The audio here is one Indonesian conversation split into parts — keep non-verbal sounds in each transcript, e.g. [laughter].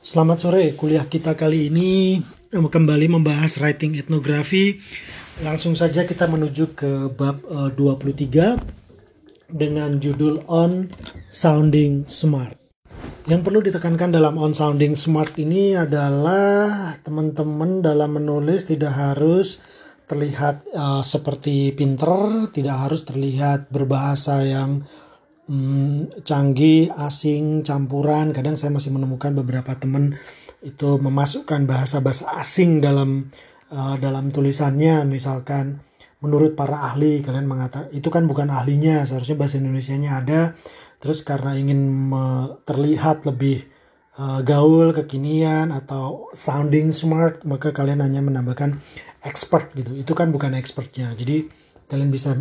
Selamat sore, kuliah kita kali ini kembali membahas writing etnografi. Langsung saja kita menuju ke bab eh, 23 dengan judul On Sounding Smart. Yang perlu ditekankan dalam on sounding smart ini adalah teman-teman dalam menulis tidak harus terlihat eh, seperti pinter, tidak harus terlihat berbahasa yang hmm, canggih, asing, campuran. Kadang saya masih menemukan beberapa teman itu memasukkan bahasa-bahasa asing dalam uh, dalam tulisannya. Misalkan menurut para ahli kalian mengatakan itu kan bukan ahlinya, seharusnya bahasa Indonesianya ada. Terus karena ingin terlihat lebih uh, gaul, kekinian atau sounding smart, maka kalian hanya menambahkan expert gitu. Itu kan bukan expertnya. Jadi kalian bisa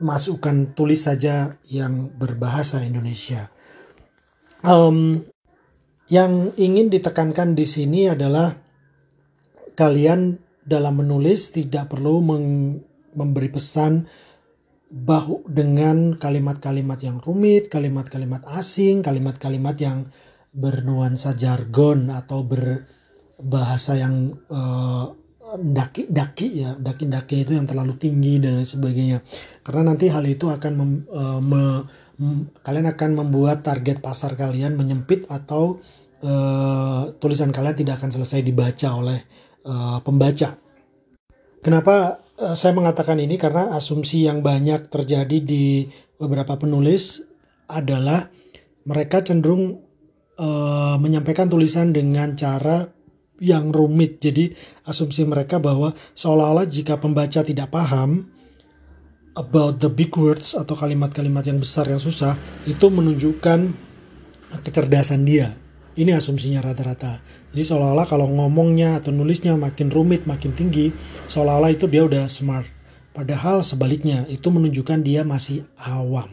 masukkan tulis saja yang berbahasa Indonesia. Em, yang ingin ditekankan di sini adalah kalian dalam menulis tidak perlu memberi pesan bahu dengan kalimat-kalimat yang rumit, kalimat-kalimat asing, kalimat-kalimat yang bernuansa jargon atau berbahasa yang eh, daki-daki ya, daki-daki itu yang terlalu tinggi dan lain sebagainya. Karena nanti hal itu akan mem- eh, me- m- kalian akan membuat target pasar kalian menyempit atau eh, tulisan kalian tidak akan selesai dibaca oleh eh, pembaca. Kenapa eh, saya mengatakan ini? Karena asumsi yang banyak terjadi di beberapa penulis adalah mereka cenderung eh, menyampaikan tulisan dengan cara yang rumit. Jadi asumsi mereka bahwa seolah-olah jika pembaca tidak paham about the big words atau kalimat-kalimat yang besar yang susah itu menunjukkan kecerdasan dia. Ini asumsinya rata-rata. Jadi seolah-olah kalau ngomongnya atau nulisnya makin rumit, makin tinggi, seolah-olah itu dia udah smart. Padahal sebaliknya, itu menunjukkan dia masih awam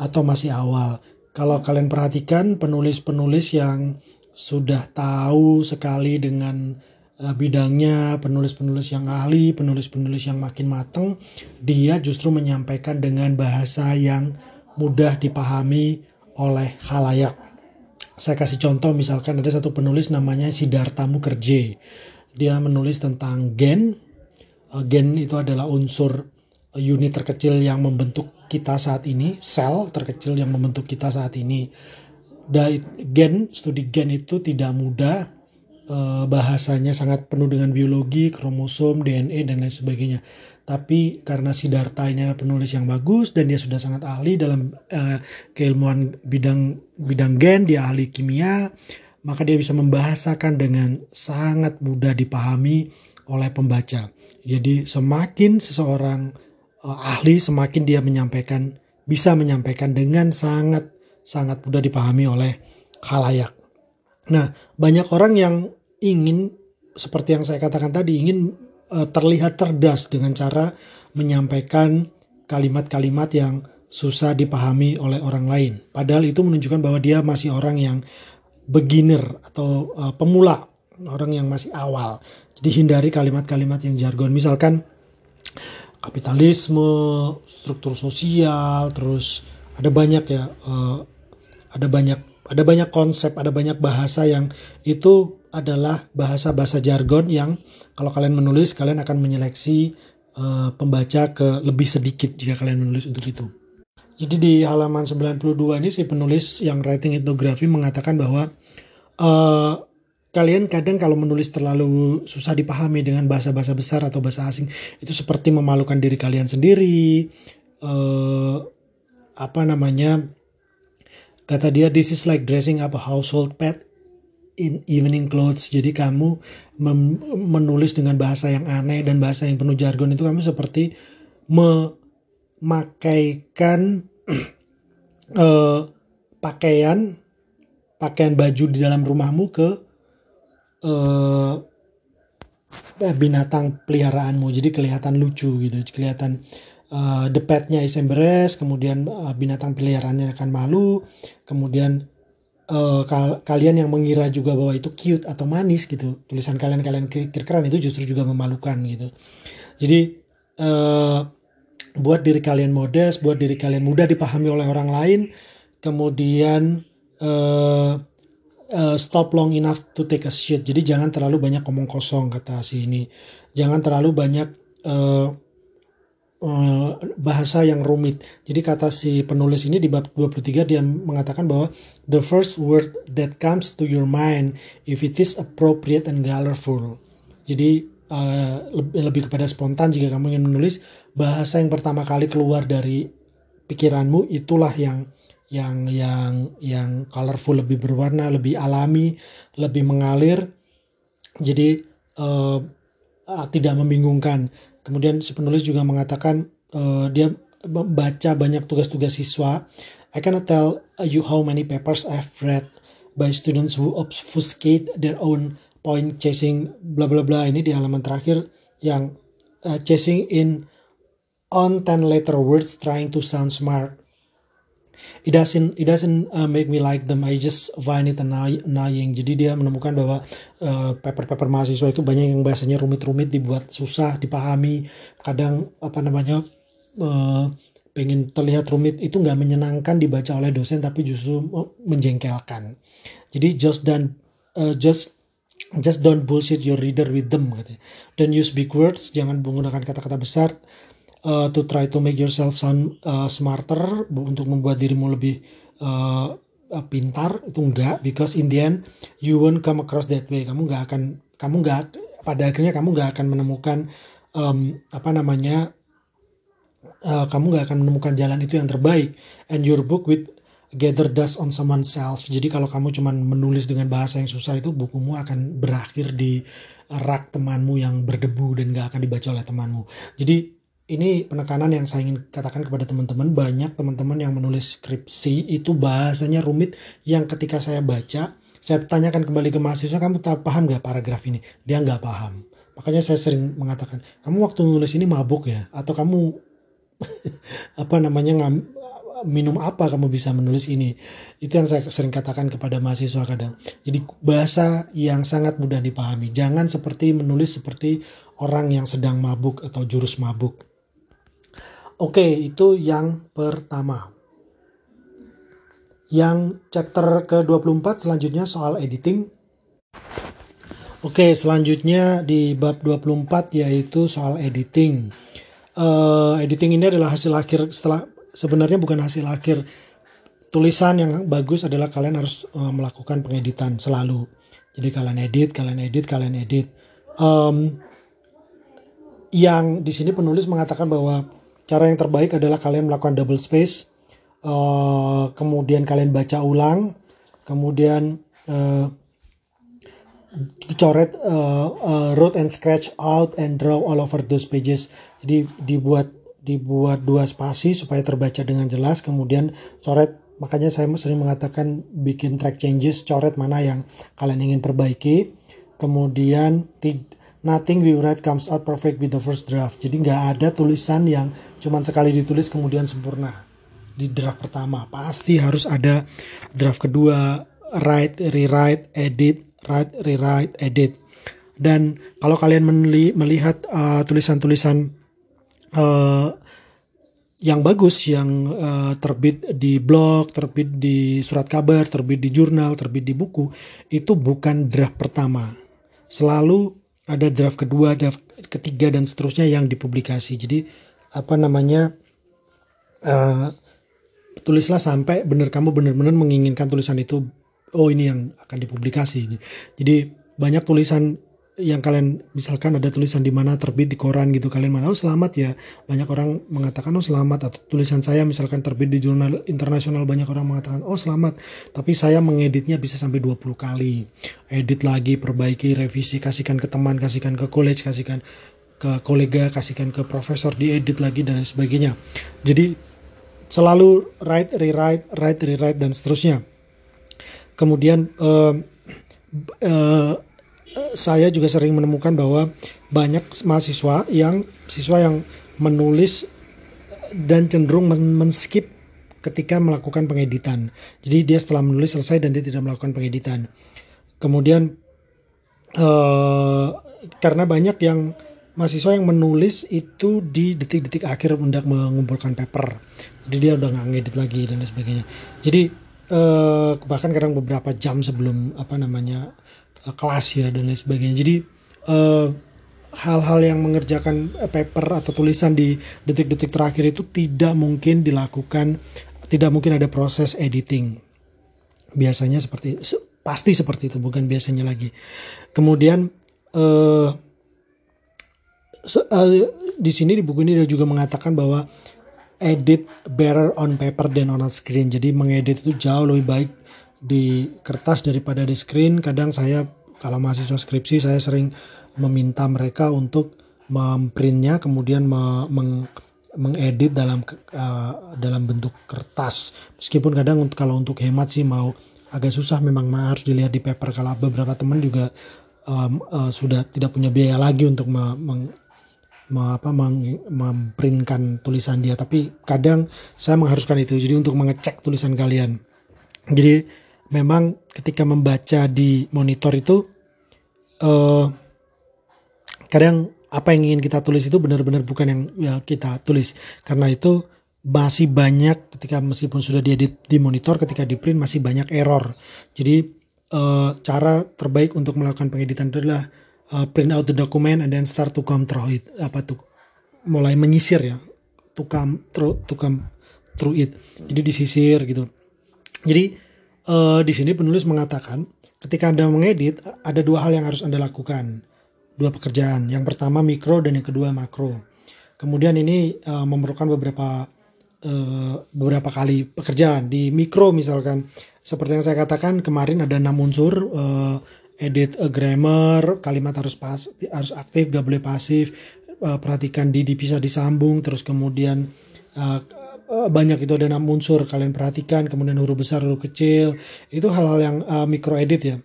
atau masih awal. Kalau kalian perhatikan penulis-penulis yang sudah tahu sekali dengan uh, bidangnya, penulis-penulis yang ahli, penulis-penulis yang makin mateng, dia justru menyampaikan dengan bahasa yang mudah dipahami oleh khalayak. Saya kasih contoh misalkan ada satu penulis namanya Siddhartha Mukherjee. Dia menulis tentang gen. Uh, Gen itu adalah unsur uh, unit terkecil yang membentuk kita saat ini, sel terkecil yang membentuk kita saat ini. Gen, studi gen itu tidak mudah, eh, bahasanya sangat penuh dengan biologi, kromosom, DNA dan lain sebagainya. Tapi karena Siddhartha ini adalah penulis yang bagus dan dia sudah sangat ahli dalam eh, keilmuan bidang bidang gen, dia ahli kimia, maka dia bisa membahasakan dengan sangat mudah dipahami oleh pembaca. Jadi semakin seseorang eh, ahli, semakin dia menyampaikan bisa menyampaikan dengan sangat sangat mudah dipahami oleh khalayak. Nah, banyak orang yang ingin seperti yang saya katakan tadi ingin eh, terlihat cerdas dengan cara menyampaikan kalimat-kalimat yang susah dipahami oleh orang lain. Padahal itu menunjukkan bahwa dia masih orang yang beginner atau eh, pemula, orang yang masih awal. Jadi hindari kalimat-kalimat yang jargon. Misalkan kapitalisme, struktur sosial, terus ada banyak ya, eh, ada banyak ada banyak konsep, ada banyak bahasa yang itu adalah bahasa-bahasa jargon yang kalau kalian menulis kalian akan menyeleksi eh, pembaca ke lebih sedikit jika kalian menulis untuk itu. Jadi di halaman 92 ini si penulis yang writing etnografi mengatakan bahwa eh, kalian kadang kalau menulis terlalu susah dipahami dengan bahasa-bahasa besar atau bahasa asing itu seperti memalukan diri kalian sendiri. eh, apa namanya? Kata dia, this is like dressing up a household pet in evening clothes. Jadi kamu menulis dengan bahasa yang aneh dan bahasa yang penuh jargon itu kamu seperti memakaikan [clears throat] eh, pakaian pakaian baju di dalam rumahmu ke eh, binatang peliharaanmu. Jadi kelihatan lucu gitu, kelihatan uh, the pet-nya is embarrassed, kemudian uh, binatang peliharaannya akan malu, kemudian uh, kal- kalian yang mengira juga bahwa itu cute atau manis gitu, tulisan kalian kalian kira-kira itu justru juga memalukan gitu. Jadi uh, buat diri kalian modest, buat diri kalian mudah dipahami oleh orang lain, kemudian uh, uh, stop long enough to take a shit. Jadi jangan terlalu banyak ngomong kosong kata si ini. Jangan terlalu banyak uh, bahasa yang rumit. Jadi kata si penulis ini di bab 23 dia mengatakan bahwa the first word that comes to your mind if it is appropriate and colorful. Jadi uh, lebih, lebih kepada spontan jika kamu ingin menulis bahasa yang pertama kali keluar dari pikiranmu itulah yang yang yang yang colorful lebih berwarna lebih alami lebih mengalir jadi uh, tidak membingungkan kemudian si penulis juga mengatakan uh, dia membaca banyak tugas-tugas siswa. I cannot tell you how many papers I've read by students who obfuscate their own point chasing bla bla bla. Ini di halaman terakhir yang uh, chasing in on 10 letter words trying to sound smart it doesn't it doesn't uh, make me like them. I just find it annoying. Jadi dia menemukan bahwa uh, paper-paper mahasiswa itu banyak yang bahasanya rumit-rumit dibuat susah dipahami. Kadang apa namanya uh, pengen terlihat rumit itu nggak menyenangkan dibaca oleh dosen tapi justru menjengkelkan. Jadi just dan uh, just just don't bullshit your reader with them gitu. don't use big words jangan menggunakan kata-kata besar uh, to try to make yourself sound uh, smarter untuk membuat dirimu lebih uh, pintar itu enggak. Because in the end you won't come across that way. Kamu nggak akan kamu nggak pada akhirnya kamu nggak akan menemukan um, apa namanya uh, kamu nggak akan menemukan jalan itu yang terbaik. And your book with gather dust on someone self. Jadi kalau kamu cuma menulis dengan bahasa yang susah itu bukumu akan berakhir di rak temanmu yang berdebu dan nggak akan dibaca oleh temanmu. Jadi ini penekanan yang saya ingin katakan kepada teman-teman. Banyak teman-teman yang menulis skripsi itu bahasanya rumit. Yang ketika saya baca saya tanyakan kembali ke mahasiswa kamu tak paham gak paragraf ini? Dia nggak paham. Makanya saya sering mengatakan kamu waktu menulis ini mabuk ya? Atau kamu [laughs] apa namanya ngam, minum apa kamu bisa menulis ini? Itu yang saya sering katakan kepada mahasiswa kadang. Jadi bahasa yang sangat mudah dipahami. Jangan seperti menulis seperti orang yang sedang mabuk atau jurus mabuk Oke, itu yang pertama. Yang chapter ke-24 selanjutnya soal editing. Oke, selanjutnya di bab 24 yaitu soal editing. Uh, editing ini adalah hasil akhir setelah sebenarnya bukan hasil akhir tulisan yang bagus adalah kalian harus uh, melakukan pengeditan selalu. Jadi kalian edit, kalian edit, kalian edit. Um, yang di sini penulis mengatakan bahwa Cara yang terbaik adalah kalian melakukan double space, uh, kemudian kalian baca ulang, kemudian uh, coret uh, uh, wrote and scratch out and draw all over those pages. Jadi dibuat dibuat dua spasi supaya terbaca dengan jelas, kemudian coret. Makanya saya sering mengatakan bikin track changes, coret mana yang kalian ingin perbaiki, kemudian nothing we write comes out perfect with the first draft. Jadi nggak ada tulisan yang cuman sekali ditulis kemudian sempurna di draft pertama. Pasti harus ada draft kedua, write, rewrite, edit, write, rewrite, edit. Dan kalau kalian melihat uh, tulisan-tulisan uh, yang bagus, yang uh, terbit di blog, terbit di surat kabar, terbit di jurnal, terbit di buku, itu bukan draft pertama. Selalu ada draft kedua, draft ketiga dan seterusnya yang dipublikasi. Jadi apa namanya uh, tulislah sampai benar kamu benar-benar menginginkan tulisan itu oh ini yang akan dipublikasi. Jadi banyak tulisan yang kalian misalkan ada tulisan di mana terbit di koran gitu kalian mau oh selamat ya. Banyak orang mengatakan oh selamat atau tulisan saya misalkan terbit di jurnal internasional banyak orang mengatakan oh selamat. Tapi saya mengeditnya bisa sampai 20 kali. Edit lagi perbaiki revisi kasihkan ke teman kasihkan ke college kasihkan ke kolega kasihkan ke profesor diedit lagi dan sebagainya. Jadi selalu write rewrite write rewrite dan seterusnya. Kemudian uh, uh, saya juga sering menemukan bahwa banyak mahasiswa yang siswa yang menulis dan cenderung men-skip ketika melakukan pengeditan. Jadi dia setelah menulis selesai dan dia tidak melakukan pengeditan. Kemudian uh, karena banyak yang mahasiswa yang menulis itu di detik-detik akhir hendak mengumpulkan paper. Jadi dia udah nggak ngedit lagi dan sebagainya. Jadi uh, bahkan kadang beberapa jam sebelum apa namanya kelas ya dan lain sebagainya. Jadi uh, hal-hal yang mengerjakan paper atau tulisan di detik-detik terakhir itu tidak mungkin dilakukan tidak mungkin ada proses editing. Biasanya seperti pasti seperti itu bukan biasanya lagi. Kemudian uh, uh, di sini di buku ini dia juga mengatakan bahwa edit better on paper than on a screen. Jadi mengedit itu jauh lebih baik di kertas daripada di screen. Kadang saya kalau mahasiswa skripsi saya sering meminta mereka untuk memprintnya kemudian me, meng, mengedit dalam uh, dalam bentuk kertas. Meskipun kadang untuk kalau untuk hemat sih mau agak susah memang harus dilihat di paper. Kalau beberapa teman juga um, uh, sudah tidak punya biaya lagi untuk me, meng, apa memprintkan tulisan dia tapi kadang saya mengharuskan itu jadi untuk mengecek tulisan kalian jadi memang ketika membaca di monitor itu uh, kadang apa yang ingin kita tulis itu benar-benar bukan yang ya, kita tulis. Karena itu masih banyak ketika meskipun sudah diedit di monitor ketika di print masih banyak error. Jadi uh, cara terbaik untuk melakukan pengeditan itu adalah uh, print out the document and then start to come through it apa tuh mulai menyisir ya to come through to come through it. Jadi disisir gitu. Jadi uh, di sini penulis mengatakan ketika anda mengedit ada dua hal yang harus anda lakukan. Dua pekerjaan. Yang pertama mikro dan yang kedua makro. Kemudian ini uh, memerlukan beberapa uh, beberapa kali pekerjaan. Di mikro misalkan seperti yang saya katakan kemarin ada enam unsur uh, edit a grammar, kalimat harus pas, harus aktif, gak boleh pasif. Uh, perhatikan di bisa disambung, terus kemudian uh, banyak itu ada enam unsur kalian perhatikan, kemudian huruf besar, huruf kecil, itu hal-hal yang uh, micro edit ya.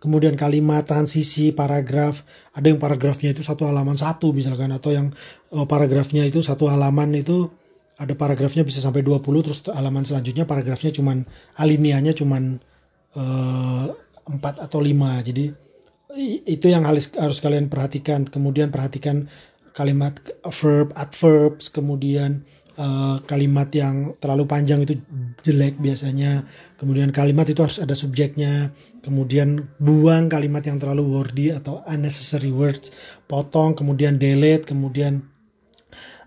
Kemudian kalimat, transisi, paragraf, ada yang paragrafnya itu satu halaman satu misalkan, atau yang uh, paragrafnya itu satu halaman itu ada paragrafnya bisa sampai 20 terus halaman selanjutnya paragrafnya cuman alinianya cuman empat atau lima. Jadi itu yang harus kalian perhatikan. Kemudian perhatikan kalimat verb adverbs kemudian uh, kalimat yang terlalu panjang itu jelek biasanya. Kemudian kalimat itu harus ada subjeknya. Kemudian buang kalimat yang terlalu wordy atau unnecessary words. Potong kemudian delete kemudian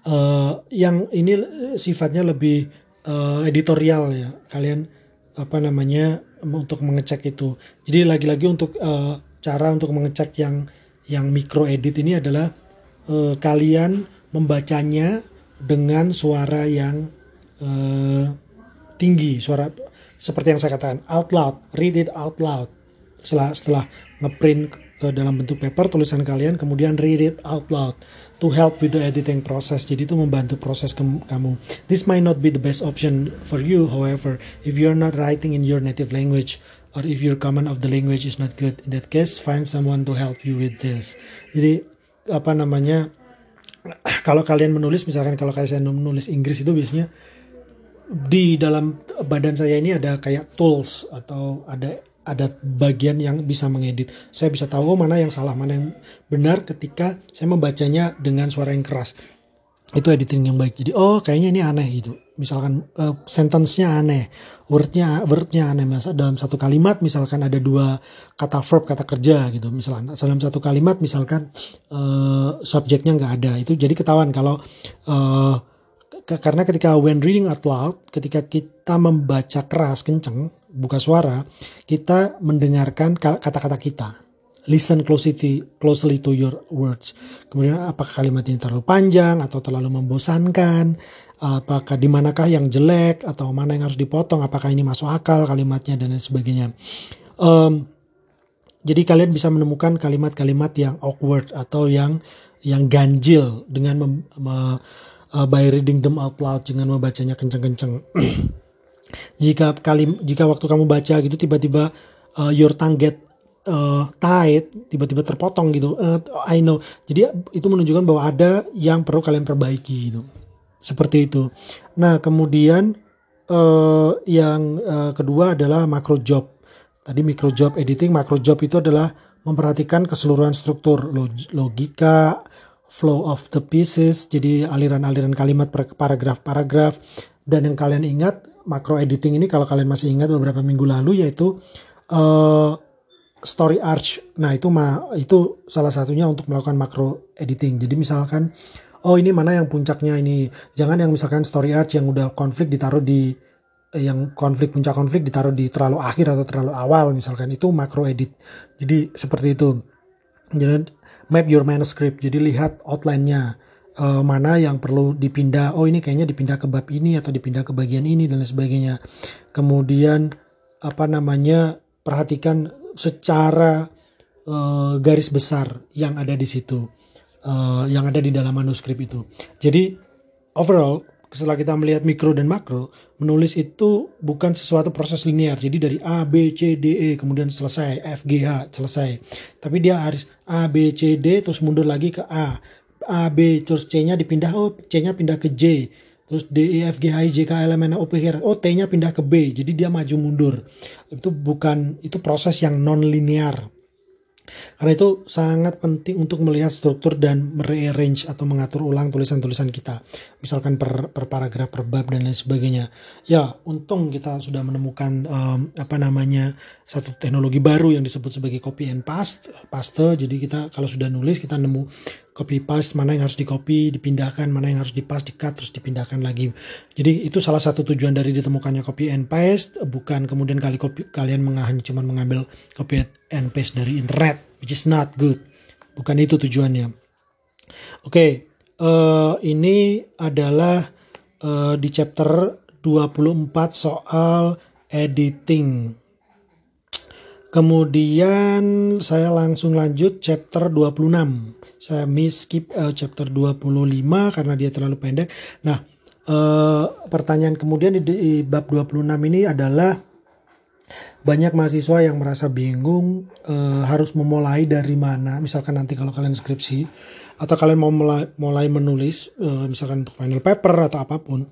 uh, yang ini sifatnya lebih uh, editorial ya. Kalian apa namanya untuk mengecek itu. Jadi lagi-lagi untuk uh, cara untuk mengecek yang yang micro edit ini adalah uh, kalian membacanya dengan suara yang uh, tinggi, suara seperti yang saya katakan out loud, read it out loud. Setelah setelah ngeprint ke dalam bentuk paper tulisan kalian kemudian read it out loud to help with the editing process. Jadi itu membantu proses ke kamu. This might not be the best option for you however if you're not writing in your native language or if your command of the language is not good in that case find someone to help you with this. Jadi apa namanya kalau kalian menulis misalkan kalau saya menulis Inggris itu biasanya di dalam badan saya ini ada kayak tools atau ada ada bagian yang bisa mengedit. Saya bisa tahu mana yang salah, mana yang benar ketika saya membacanya dengan suara yang keras. Itu editing yang baik. Jadi oh kayaknya ini aneh gitu. Misalkan uh, sentence-nya aneh, word-nya word-nya aneh. Misal dalam satu kalimat misalkan ada dua kata verb, kata kerja gitu. Misalkan dalam satu kalimat misalkan uh, subjeknya nggak ada. Itu jadi ketahuan kalau uh, karena ketika when reading out loud, ketika kita membaca keras kenceng, buka suara, kita mendengarkan kata-kata kita. Listen closely, closely to your words. Kemudian apakah kalimat ini terlalu panjang atau terlalu membosankan? Apakah di manakah yang jelek atau mana yang harus dipotong? Apakah ini masuk akal kalimatnya dan lain sebagainya. Um, jadi kalian bisa menemukan kalimat-kalimat yang awkward atau yang yang ganjil dengan mem, me, uh, by reading them out loud dengan membacanya kenceng-kenceng. [clears throat] jika kali jika waktu kamu baca gitu tiba-tiba uh, your tongue get uh, tight tiba-tiba terpotong gitu uh, I know jadi itu menunjukkan bahwa ada yang perlu kalian perbaiki gitu seperti itu nah kemudian uh, yang uh, kedua adalah macro job tadi micro job editing macro job itu adalah memperhatikan keseluruhan struktur logika flow of the pieces jadi aliran-aliran kalimat paragraf-paragraf dan yang kalian ingat makro editing ini kalau kalian masih ingat beberapa minggu lalu yaitu uh, story arch. Nah, itu itu salah satunya untuk melakukan makro editing. Jadi misalkan oh ini mana yang puncaknya ini. Jangan yang misalkan story arch yang udah konflik ditaruh di eh, yang konflik puncak konflik ditaruh di terlalu akhir atau terlalu awal misalkan itu makro edit. Jadi seperti itu. Jadi map your manuscript. Jadi lihat outline-nya uh, mana yang perlu dipindah. Oh ini kayaknya dipindah ke bab ini atau dipindah ke bagian ini dan lain sebagainya. Kemudian apa namanya perhatikan secara uh, garis besar yang ada di situ, uh, yang ada di dalam manuskrip itu. Jadi overall setelah kita melihat mikro dan makro, menulis itu bukan sesuatu proses linear. Jadi dari A, B, C, D, E, kemudian selesai, F, G, H, selesai. Tapi dia harus A, B, C, D, terus mundur lagi ke A. A, B, terus C-nya dipindah, oh C-nya pindah ke J. Terus D, E, F, G, H, I, J, K, L, M, N, O, P, Q, R. Oh, T-nya pindah ke B. Jadi dia maju mundur. Itu bukan, itu proses yang non-linear. Karena itu sangat penting untuk melihat struktur dan merearrange atau mengatur ulang tulisan-tulisan kita. Misalkan per, per paragraf, per bab dan lain sebagainya. Ya, untung kita sudah menemukan um, apa namanya satu teknologi baru yang disebut sebagai copy and paste, paste. Jadi kita kalau sudah nulis kita nemu copy paste mana yang harus di copy dipindahkan mana yang harus di paste di cut terus dipindahkan lagi. Jadi itu salah satu tujuan dari ditemukannya copy and paste. Bukan kemudian kali copy, kalian mengahan cuma mengambil copy and paste dari internet which is not good. Bukan itu tujuannya. Oke okay, uh, eh, ini adalah uh, di chapter 24 soal editing. Kemudian saya langsung lanjut chapter 26 saya miss skip uh, chapter 25 karena dia terlalu pendek. Nah, uh, pertanyaan kemudian di, di bab 26 ini adalah banyak mahasiswa yang merasa bingung uh, harus memulai dari mana. Misalkan nanti kalau kalian skripsi atau kalian mau mulai, mulai menulis uh, misalkan untuk final paper atau apa pun,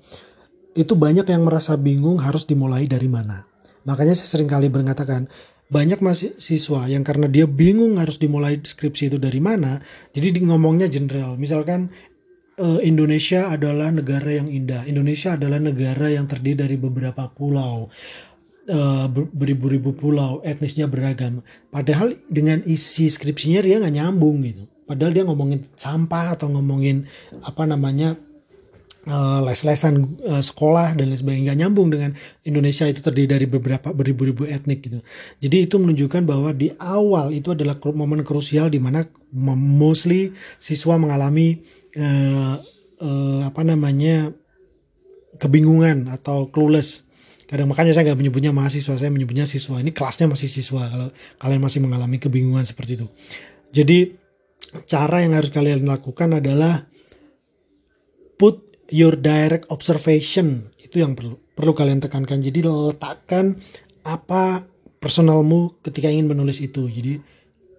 itu banyak yang merasa bingung harus dimulai dari mana. Makanya saya sering kali berkatakan, banyak mahasiswa yang karena dia bingung harus dimulai skripsi itu dari mana, jadi di ngomongnya general. Misalkan uh, Indonesia adalah negara yang indah. Indonesia adalah negara yang terdiri dari beberapa pulau. Uh, beribu-ribu pulau, etnisnya beragam. Padahal dengan isi skripsinya dia nggak nyambung gitu. Padahal dia ngomongin sampah atau ngomongin apa namanya uh, les-lesan uh, sekolah dan lain sebagainya nggak nyambung dengan Indonesia itu terdiri dari beberapa beribu-ribu etnik gitu. Jadi itu menunjukkan bahwa di awal itu adalah momen krusial di mana mostly siswa mengalami uh, uh, apa namanya kebingungan atau clueless. Kadang makanya saya nggak menyebutnya mahasiswa, saya menyebutnya siswa. Ini kelasnya masih siswa kalau kalian masih mengalami kebingungan seperti itu. Jadi cara yang harus kalian lakukan adalah put your direct observation. Itu yang perlu perlu kalian tekankan. Jadi letakkan apa personalmu ketika ingin menulis itu. Jadi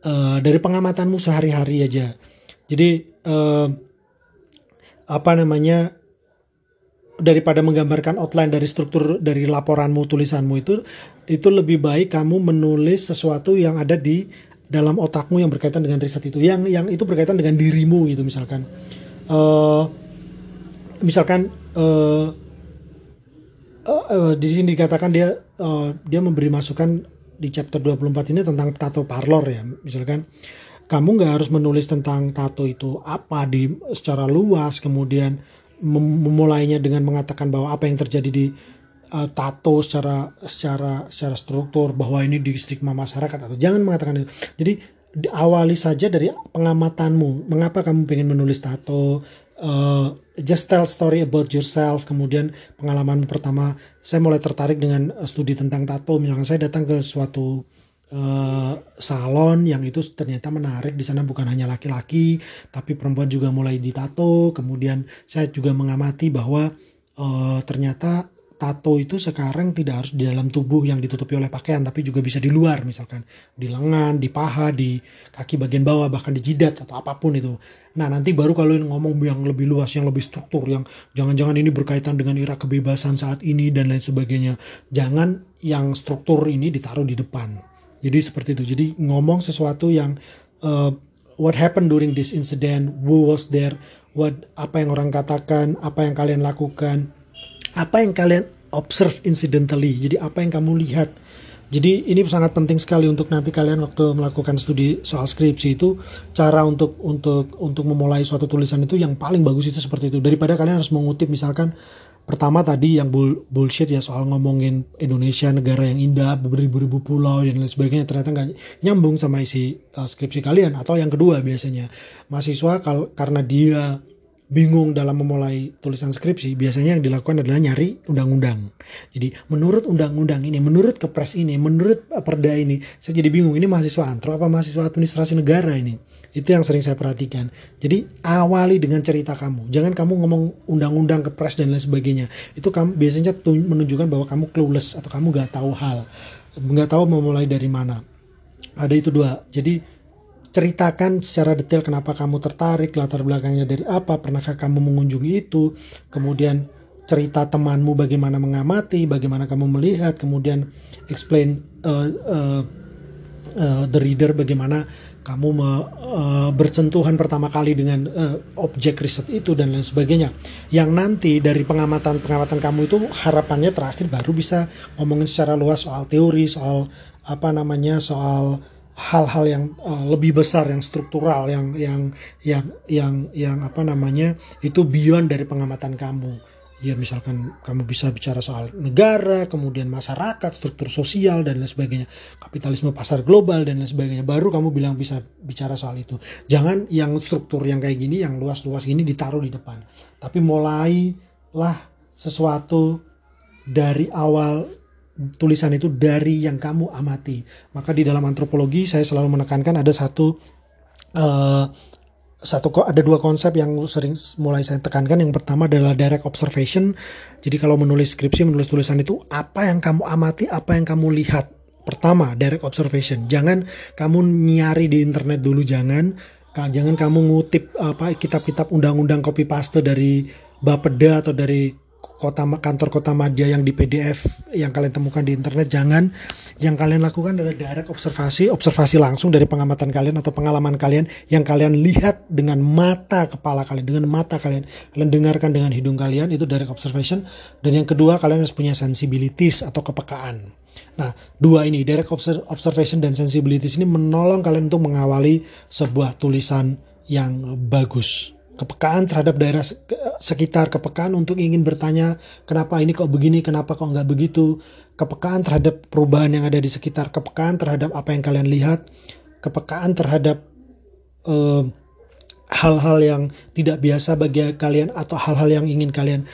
uh, dari pengamatanmu sehari-hari aja. Jadi uh, apa namanya daripada menggambarkan outline dari struktur dari laporanmu tulisanmu itu itu lebih baik kamu menulis sesuatu yang ada di dalam otakmu yang berkaitan dengan riset itu. Yang yang itu berkaitan dengan dirimu gitu misalkan. Uh, misalkan uh, uh, uh, di sini dikatakan dia uh, dia memberi masukan di chapter 24 ini tentang tato parlor ya. Misalkan kamu nggak harus menulis tentang tato itu apa di secara luas kemudian memulainya dengan mengatakan bahwa apa yang terjadi di uh, tato secara secara secara struktur bahwa ini di stigma masyarakat atau jangan mengatakan itu. Jadi awali saja dari pengamatanmu. Mengapa kamu pengen menulis tato uh, just tell story about yourself kemudian pengalaman pertama. Saya mulai tertarik dengan uh, studi tentang tato. Misalkan saya datang ke suatu uh, salon yang itu ternyata menarik. Di sana bukan hanya laki-laki tapi perempuan juga mulai ditato. Kemudian saya juga mengamati bahwa uh, ternyata tato itu sekarang tidak harus di dalam tubuh yang ditutupi oleh pakaian tapi juga bisa di luar misalkan di lengan, di paha, di kaki bagian bawah bahkan di jidat atau apa pun itu. Nah nanti baru kalau ngomong yang lebih luas, yang lebih struktur, yang jangan-jangan ini berkaitan dengan era kebebasan saat ini dan lain sebagainya. Jangan yang struktur ini ditaruh di depan. Jadi seperti itu. Jadi ngomong sesuatu yang uh, what happened during this incident, who was there, what apa yang orang katakan, apa yang kalian lakukan, apa yang kalian observe incidentally. Jadi apa yang kamu lihat. Jadi ini sangat penting sekali untuk nanti kalian waktu melakukan studi soal skripsi itu cara untuk untuk untuk memulai suatu tulisan itu yang paling bagus itu seperti itu daripada kalian harus mengutip misalkan pertama tadi yang bull, bullshit ya soal ngomongin Indonesia negara yang indah beribu-ribu pulau dan lain sebagainya ternyata nggak nyambung sama isi uh, skripsi kalian atau yang kedua biasanya mahasiswa kal karena dia bingung dalam memulai tulisan skripsi, biasanya yang dilakukan adalah nyari undang-undang. Jadi menurut undang-undang ini, menurut kepres ini, menurut perda ini, saya jadi bingung ini mahasiswa antro apa mahasiswa administrasi negara ini. Itu yang sering saya perhatikan. Jadi awali dengan cerita kamu. Jangan kamu ngomong undang-undang kepres dan lain sebagainya. Itu kamu biasanya menunjukkan bahwa kamu clueless atau kamu gak tahu hal. Nggak tahu memulai dari mana. Ada itu dua. Jadi ceritakan secara detail kenapa kamu tertarik, latar belakangnya dari apa, pernahkah kamu mengunjungi itu, kemudian cerita temanmu bagaimana mengamati, bagaimana kamu melihat, kemudian explain uh, uh, uh, the reader bagaimana kamu me, uh, bersentuhan pertama kali dengan uh, objek riset itu dan lain sebagainya. Yang nanti dari pengamatan-pengamatan kamu itu harapannya terakhir baru bisa ngomongin secara luas soal teori, soal apa namanya, soal hal-hal yang uh, lebih besar yang struktural yang yang yang yang yang apa namanya itu beyond dari pengamatan kamu. Ya misalkan kamu bisa bicara soal negara kemudian masyarakat struktur sosial dan lain sebagainya. Kapitalisme pasar global dan lain sebagainya. Baru kamu bilang bisa bicara soal itu. Jangan yang struktur yang kayak gini yang luas-luas gini ditaruh di depan. Tapi mulailah sesuatu dari awal tulisan itu dari yang kamu amati. Maka di dalam antropologi saya selalu menekankan ada satu uh, satu kok ada dua konsep yang sering mulai saya tekankan. Yang pertama adalah direct observation. Jadi kalau menulis skripsi, menulis tulisan itu apa yang kamu amati, apa yang kamu lihat. Pertama, direct observation. Jangan kamu nyari di internet dulu, jangan. Jangan kamu ngutip apa kitab-kitab undang-undang copy paste dari Bapeda atau dari kota kantor kota madya yang di PDF yang kalian temukan di internet jangan yang kalian lakukan adalah direct observasi observasi langsung dari pengamatan kalian atau pengalaman kalian yang kalian lihat dengan mata kepala kalian dengan mata kalian. Kalian dengarkan dengan hidung kalian itu direct observation. Dan yang kedua kalian harus punya sensibilities atau kepekaan. Nah, dua ini, direct observation dan sensibilities ini menolong kalian untuk mengawali sebuah tulisan yang bagus kepekaan terhadap daerah sekitar, kepekaan untuk ingin bertanya kenapa ini kok begini, kenapa kok nggak begitu, kepekaan terhadap perubahan yang ada di sekitar, kepekaan terhadap apa yang kalian lihat, kepekaan terhadap hal hal-hal yang tidak biasa bagi kalian atau hal-hal yang ingin kalian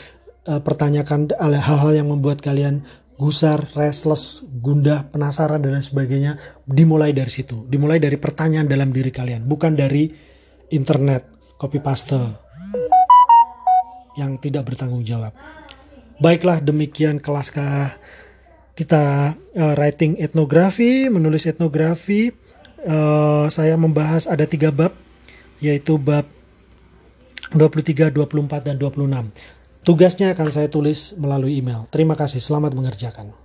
uh, pertanyakan, hal-hal yang membuat kalian gusar, restless, gundah, penasaran dan lain sebagainya, dimulai dari situ, dimulai dari pertanyaan dalam diri kalian, bukan dari internet copy paste yang tidak bertanggung jawab. Baiklah demikian kelas kita uh, writing etnografi, menulis etnografi. Uh, saya membahas ada tiga bab, yaitu bab 23, 24, dan 26. Tugasnya akan saya tulis melalui email. Terima kasih, selamat mengerjakan.